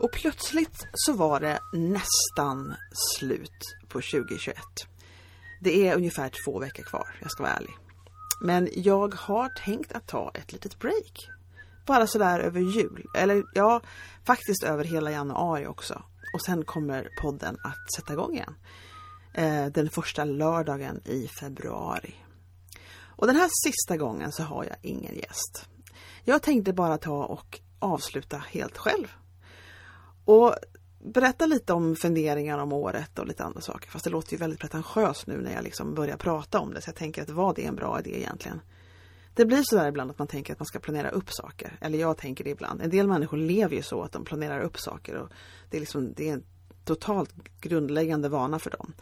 Och plötsligt så var det nästan slut på 2021. Det är ungefär två veckor kvar, jag ska vara ärlig. Men jag har tänkt att ta ett litet break. Bara sådär över jul, eller ja, faktiskt över hela januari också. Och sen kommer podden att sätta igång igen. Eh, den första lördagen i februari. Och den här sista gången så har jag ingen gäst. Jag tänkte bara ta och avsluta helt själv. Och berätta lite om funderingar om året och lite andra saker. Fast det låter ju väldigt pretentiöst nu när jag liksom börjar prata om det. Så jag tänker att vad är en bra idé egentligen? Det blir så där ibland att man tänker att man ska planera upp saker. Eller jag tänker det ibland. En del människor lever ju så att de planerar upp saker. och Det är, liksom, det är en totalt grundläggande vana för dem.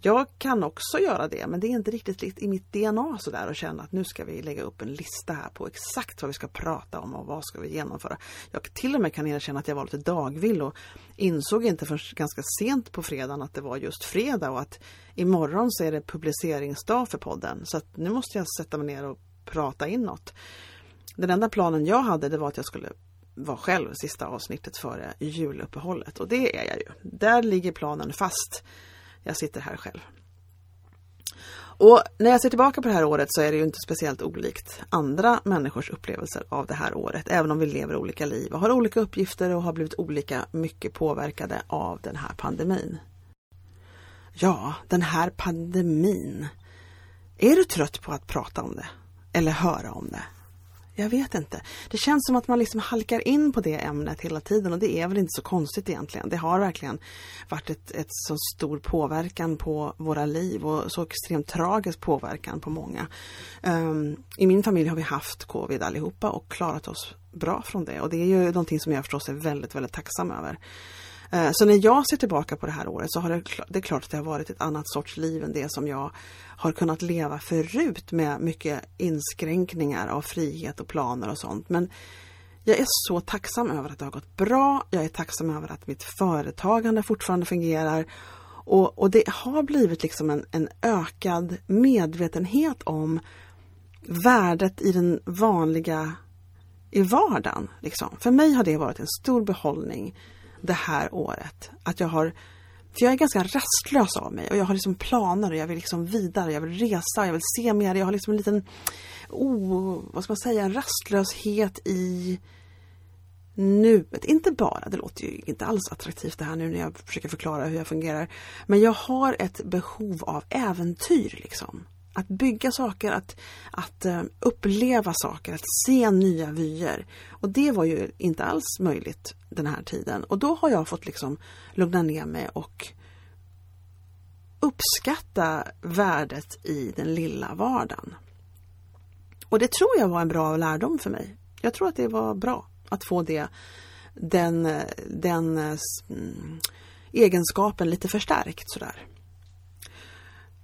Jag kan också göra det men det är inte riktigt i mitt DNA sådär att känna att nu ska vi lägga upp en lista här på exakt vad vi ska prata om och vad ska vi genomföra. Jag till och med kan erkänna att jag var lite dagvill och insåg inte förrän ganska sent på fredagen att det var just fredag och att imorgon så är det publiceringsdag för podden. Så att nu måste jag sätta mig ner och prata in något. Den enda planen jag hade det var att jag skulle vara själv sista avsnittet före juluppehållet och det är jag ju. Där ligger planen fast. Jag sitter här själv. Och när jag ser tillbaka på det här året så är det ju inte speciellt olikt andra människors upplevelser av det här året. Även om vi lever olika liv och har olika uppgifter och har blivit olika mycket påverkade av den här pandemin. Ja, den här pandemin. Är du trött på att prata om det? Eller höra om det? Jag vet inte. Det känns som att man liksom halkar in på det ämnet hela tiden och det är väl inte så konstigt egentligen. Det har verkligen varit ett, ett så stor påverkan på våra liv och så extremt tragisk påverkan på många. Um, I min familj har vi haft covid allihopa och klarat oss bra från det och det är ju någonting som jag förstås är väldigt, väldigt tacksam över. Eh, så när jag ser tillbaka på det här året så har det, det är klart att det har varit ett annat sorts liv än det som jag har kunnat leva förut med mycket inskränkningar av frihet och planer och sånt. Men jag är så tacksam över att det har gått bra. Jag är tacksam över att mitt företagande fortfarande fungerar. Och, och det har blivit liksom en, en ökad medvetenhet om värdet i den vanliga i vardagen. Liksom. För mig har det varit en stor behållning det här året. Att jag har för jag är ganska rastlös av mig och jag har liksom planer och jag vill liksom vidare, jag vill resa, jag vill se mer. Jag har liksom en liten, oh, vad ska man säga, en rastlöshet i nuet. Inte bara, det låter ju inte alls attraktivt det här nu när jag försöker förklara hur jag fungerar. Men jag har ett behov av äventyr liksom. Att bygga saker, att, att eh, uppleva saker, att se nya vyer. Och det var ju inte alls möjligt den här tiden. Och då har jag fått liksom lugna ner mig och uppskatta värdet i den lilla vardagen. Och det tror jag var en bra lärdom för mig. Jag tror att det var bra att få det, den, den eh, mm, egenskapen lite förstärkt sådär.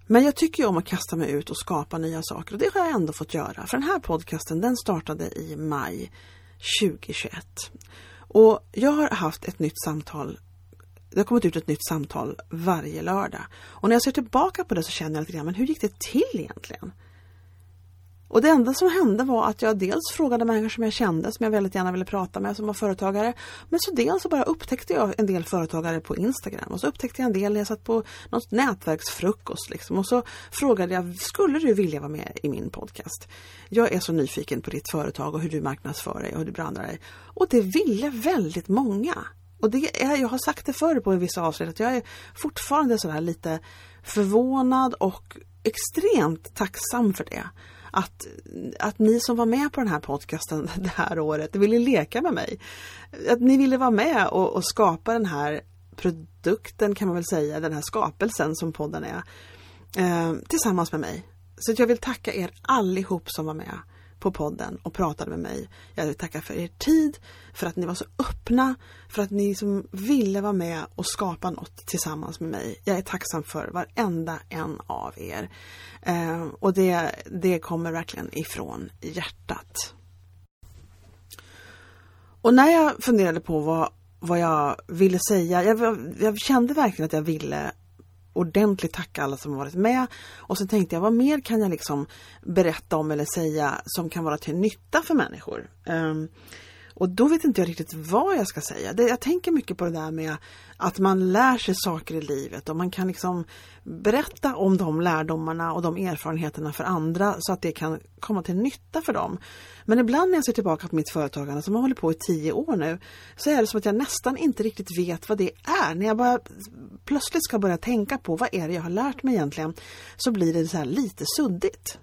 Men jag tycker om att kasta mig ut och skapa nya saker och det har jag ändå fått göra. För den här podcasten den startade i maj 2021. Och jag har haft ett nytt samtal det har kommit ut ett nytt samtal varje lördag. Och när jag ser tillbaka på det så känner jag lite grann, men hur gick det till egentligen? Och det enda som hände var att jag dels frågade människor som jag kände, som jag väldigt gärna ville prata med, som var företagare. Men så dels så bara upptäckte jag en del företagare på Instagram och så upptäckte jag en del när jag satt på något nätverksfrukost. Liksom. Och så frågade jag, skulle du vilja vara med i min podcast? Jag är så nyfiken på ditt företag och hur du marknadsför dig och hur du brandar dig. Och det ville väldigt många. Och det är, jag har sagt det förr på vissa avsnitt att jag är fortfarande sådär lite förvånad och extremt tacksam för det att, att ni som var med på den här podcasten det här året ville leka med mig. Att ni ville vara med och, och skapa den här produkten kan man väl säga, den här skapelsen som podden är. Eh, tillsammans med mig. Så jag vill tacka er allihop som var med på podden och pratade med mig. Jag vill tacka för er tid, för att ni var så öppna, för att ni som ville vara med och skapa något tillsammans med mig. Jag är tacksam för varenda en av er. Eh, och det, det kommer verkligen ifrån hjärtat. Och när jag funderade på vad, vad jag ville säga, jag, jag kände verkligen att jag ville ordentligt tacka alla som har varit med. Och så tänkte jag, vad mer kan jag liksom berätta om eller säga som kan vara till nytta för människor? Um, och då vet inte jag riktigt vad jag ska säga. Det, jag tänker mycket på det där med att man lär sig saker i livet och man kan liksom berätta om de lärdomarna och de erfarenheterna för andra så att det kan komma till nytta för dem. Men ibland när jag ser tillbaka på mitt företagande som har hållit på i tio år nu så är det som att jag nästan inte riktigt vet vad det är. När jag bara plötsligt ska börja tänka på vad är det jag har lärt mig egentligen så blir det så lite suddigt.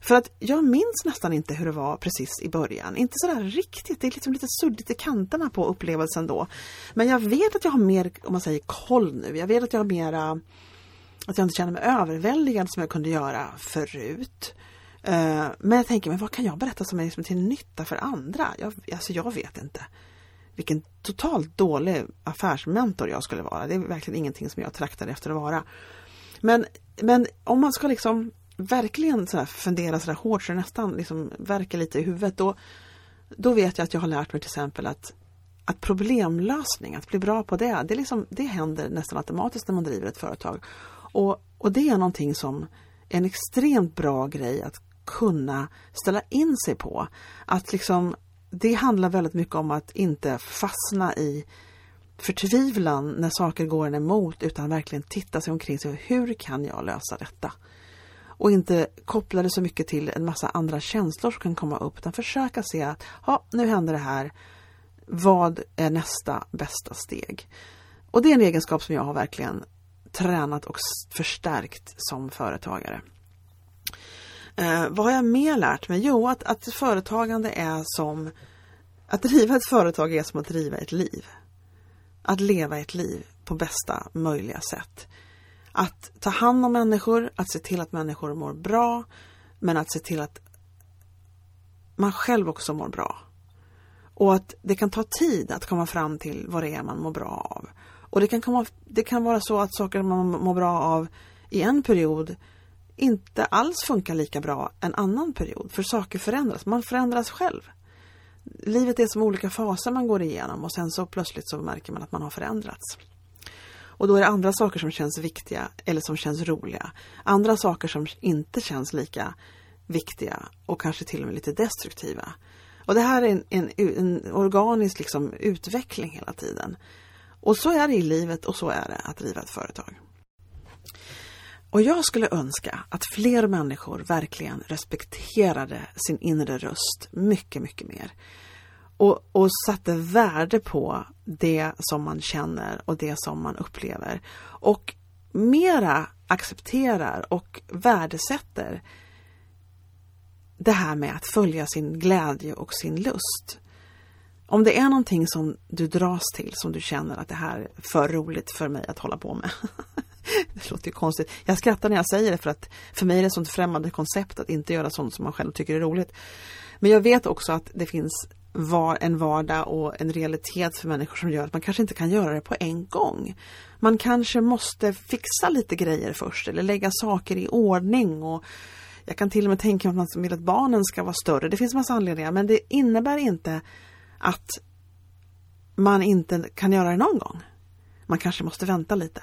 För att jag minns nästan inte hur det var precis i början. Inte sådär riktigt, det är liksom lite suddigt i kanterna på upplevelsen då. Men jag vet att jag har mer, om man säger koll nu. Jag vet att jag har mera, att jag inte känner mig överväldigad som jag kunde göra förut. Eh, men jag tänker, men vad kan jag berätta som är liksom till nytta för andra? Jag, alltså jag vet inte. Vilken totalt dålig affärsmentor jag skulle vara. Det är verkligen ingenting som jag traktar efter att vara. Men, men om man ska liksom verkligen så fundera så hårt så det nästan liksom verkar lite i huvudet. Då, då vet jag att jag har lärt mig till exempel att, att problemlösning, att bli bra på det, det, liksom, det händer nästan automatiskt när man driver ett företag. Och, och det är någonting som är en extremt bra grej att kunna ställa in sig på. Att liksom, det handlar väldigt mycket om att inte fastna i förtvivlan när saker går en emot utan verkligen titta sig omkring sig. Hur kan jag lösa detta? Och inte koppla det så mycket till en massa andra känslor som kan komma upp utan försöka se att ja, nu händer det här. Vad är nästa bästa steg? Och det är en egenskap som jag har verkligen tränat och förstärkt som företagare. Eh, vad har jag mer lärt mig? Jo, att, att företagande är som att driva ett företag är som att driva ett liv. Att leva ett liv på bästa möjliga sätt. Att ta hand om människor, att se till att människor mår bra, men att se till att man själv också mår bra. Och att det kan ta tid att komma fram till vad det är man mår bra av. Och det kan, komma, det kan vara så att saker man mår bra av i en period inte alls funkar lika bra en annan period. För saker förändras, man förändras själv. Livet är som olika faser man går igenom och sen så plötsligt så märker man att man har förändrats. Och då är det andra saker som känns viktiga eller som känns roliga. Andra saker som inte känns lika viktiga och kanske till och med lite destruktiva. Och det här är en, en, en organisk liksom utveckling hela tiden. Och så är det i livet och så är det att driva ett företag. Och jag skulle önska att fler människor verkligen respekterade sin inre röst mycket, mycket mer och, och satte värde på det som man känner och det som man upplever. Och mera accepterar och värdesätter det här med att följa sin glädje och sin lust. Om det är någonting som du dras till, som du känner att det här är för roligt för mig att hålla på med. det låter ju konstigt. Jag skrattar när jag säger det för att för mig är det ett sånt främmande koncept att inte göra sånt som man själv tycker är roligt. Men jag vet också att det finns var en vardag och en realitet för människor som gör att man kanske inte kan göra det på en gång. Man kanske måste fixa lite grejer först eller lägga saker i ordning och jag kan till och med tänka mig att man vill att barnen ska vara större. Det finns massa anledningar men det innebär inte att man inte kan göra det någon gång. Man kanske måste vänta lite.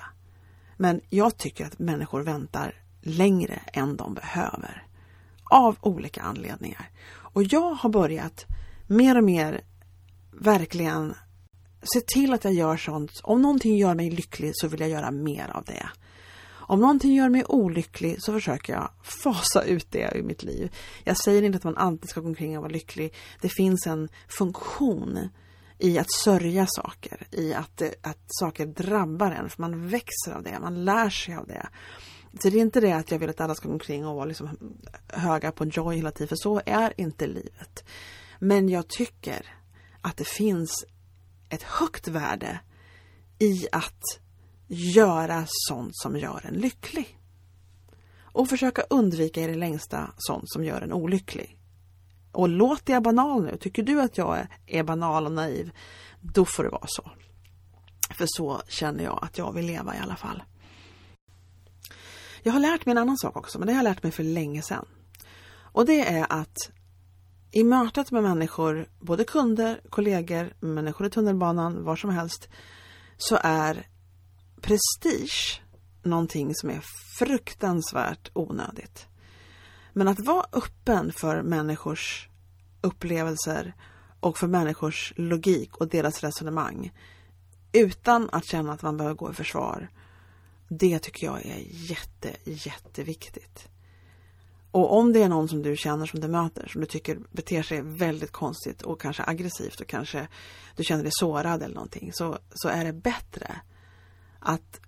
Men jag tycker att människor väntar längre än de behöver. Av olika anledningar. Och jag har börjat mer och mer verkligen se till att jag gör sånt. Om någonting gör mig lycklig så vill jag göra mer av det. Om någonting gör mig olycklig så försöker jag fasa ut det ur mitt liv. Jag säger inte att man alltid ska gå omkring och vara lycklig. Det finns en funktion i att sörja saker, i att, att saker drabbar en, för man växer av det, man lär sig av det. Så det är inte det att jag vill att alla ska gå omkring och vara liksom höga på joy hela tiden, för så är inte livet. Men jag tycker att det finns ett högt värde i att göra sånt som gör en lycklig. Och försöka undvika i det längsta sånt som gör en olycklig. Och låter jag banal nu? Tycker du att jag är banal och naiv? Då får det vara så. För så känner jag att jag vill leva i alla fall. Jag har lärt mig en annan sak också, men det har jag lärt mig för länge sedan. Och det är att i mötet med människor, både kunder, kollegor, människor i tunnelbanan, var som helst, så är prestige någonting som är fruktansvärt onödigt. Men att vara öppen för människors upplevelser och för människors logik och deras resonemang utan att känna att man behöver gå i försvar. Det tycker jag är jätte, jätteviktigt. Och om det är någon som du känner som du möter som du tycker beter sig väldigt konstigt och kanske aggressivt och kanske du känner dig sårad eller någonting så, så är det bättre att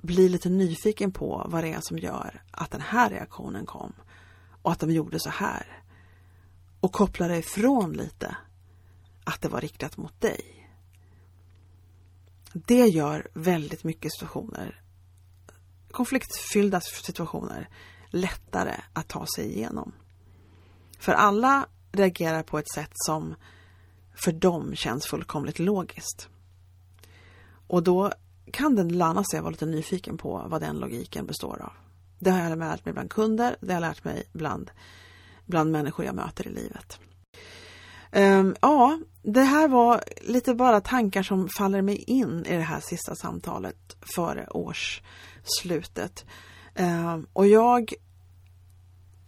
bli lite nyfiken på vad det är som gör att den här reaktionen kom och att de gjorde så här. Och koppla dig ifrån lite att det var riktat mot dig. Det gör väldigt mycket situationer, konfliktfyllda situationer, lättare att ta sig igenom. För alla reagerar på ett sätt som för dem känns fullkomligt logiskt. Och då kan det löna sig att vara lite nyfiken på vad den logiken består av. Det har jag lärt mig bland kunder, det har jag lärt mig bland, bland människor jag möter i livet. Um, ja, det här var lite bara tankar som faller mig in i det här sista samtalet före årsslutet. Ehm, och jag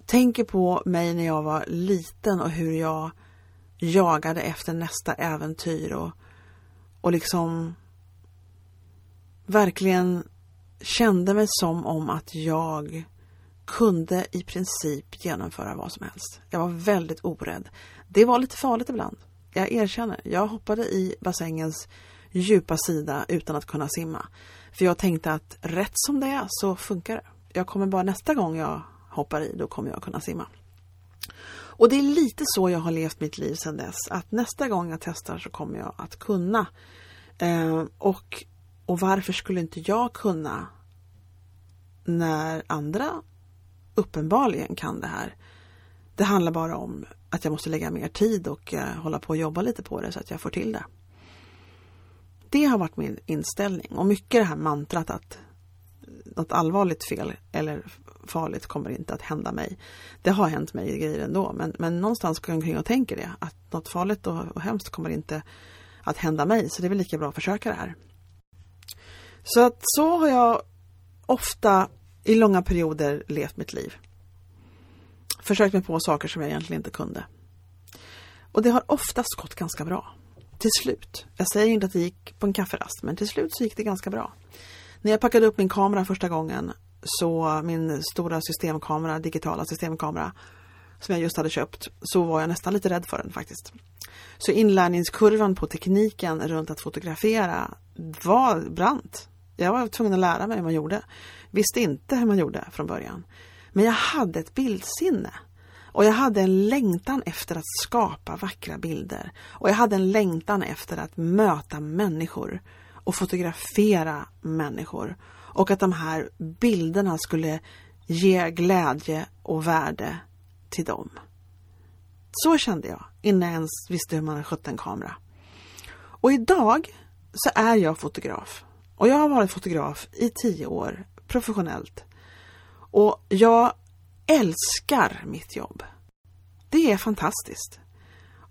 tänker på mig när jag var liten och hur jag jagade efter nästa äventyr och, och liksom verkligen kände mig som om att jag kunde i princip genomföra vad som helst. Jag var väldigt orädd. Det var lite farligt ibland. Jag erkänner. Jag hoppade i bassängens djupa sida utan att kunna simma. För jag tänkte att rätt som det är så funkar det. Jag kommer bara nästa gång jag hoppar i, då kommer jag kunna simma. Och det är lite så jag har levt mitt liv sedan dess. Att nästa gång jag testar så kommer jag att kunna. Eh, och, och varför skulle inte jag kunna när andra uppenbarligen kan det här? Det handlar bara om att jag måste lägga mer tid och eh, hålla på och jobba lite på det så att jag får till det. Det har varit min inställning och mycket det här mantrat att något allvarligt fel eller farligt kommer inte att hända mig. Det har hänt mig grejer ändå men, men någonstans går jag omkring och tänker det att något farligt och, och hemskt kommer inte att hända mig så det är väl lika bra att försöka det här. Så att så har jag ofta i långa perioder levt mitt liv. Försökt mig på saker som jag egentligen inte kunde. Och det har oftast gått ganska bra. Till slut. Jag säger inte att det gick på en kafferast men till slut så gick det ganska bra. När jag packade upp min kamera första gången så min stora systemkamera, digitala systemkamera som jag just hade köpt, så var jag nästan lite rädd för den faktiskt. Så inlärningskurvan på tekniken runt att fotografera var brant. Jag var tvungen att lära mig hur man gjorde. Visste inte hur man gjorde från början. Men jag hade ett bildsinne. Och jag hade en längtan efter att skapa vackra bilder. Och jag hade en längtan efter att möta människor och fotografera människor. Och att de här bilderna skulle ge glädje och värde till dem. Så kände jag innan jag ens visste hur man skötte en kamera. Och idag så är jag fotograf. Och jag har varit fotograf i tio år professionellt. Och jag älskar mitt jobb. Det är fantastiskt.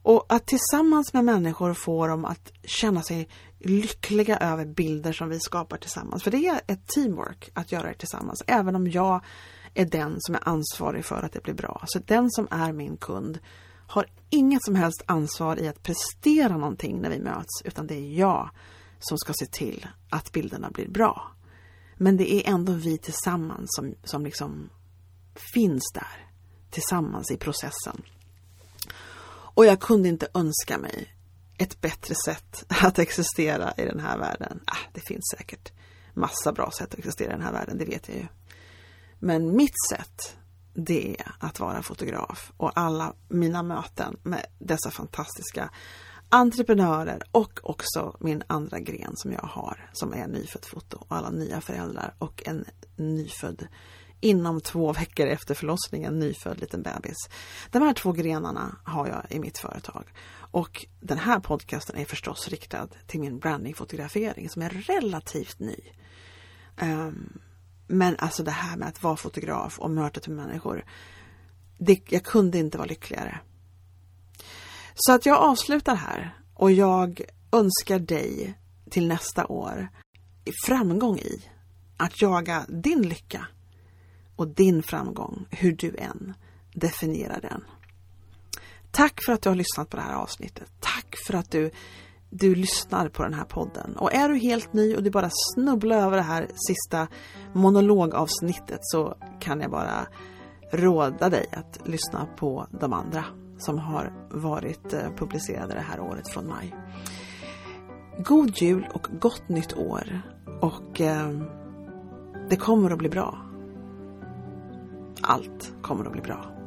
Och att tillsammans med människor få dem att känna sig lyckliga över bilder som vi skapar tillsammans. För det är ett teamwork att göra det tillsammans. Även om jag är den som är ansvarig för att det blir bra. Så den som är min kund har inget som helst ansvar i att prestera någonting när vi möts. Utan det är jag som ska se till att bilderna blir bra. Men det är ändå vi tillsammans som, som liksom finns där. Tillsammans i processen. Och jag kunde inte önska mig ett bättre sätt att existera i den här världen. Ah, det finns säkert massa bra sätt att existera i den här världen, det vet jag ju. Men mitt sätt, det är att vara fotograf och alla mina möten med dessa fantastiska entreprenörer och också min andra gren som jag har som är nyfött foto och alla nya föräldrar och en nyfödd inom två veckor efter förlossningen nyfödd liten bebis. De här två grenarna har jag i mitt företag. Och den här podcasten är förstås riktad till min brandingfotografering som är relativt ny. Um, men alltså det här med att vara fotograf och mötet med människor. Det, jag kunde inte vara lyckligare. Så att jag avslutar här och jag önskar dig till nästa år framgång i att jaga din lycka och din framgång, hur du än definierar den. Tack för att du har lyssnat på det här avsnittet. Tack för att du, du lyssnar på den här podden. Och är du helt ny och du bara snubblar över det här sista monologavsnittet så kan jag bara råda dig att lyssna på de andra som har varit eh, publicerade det här året från maj. God jul och gott nytt år och eh, det kommer att bli bra. Allt kommer att bli bra.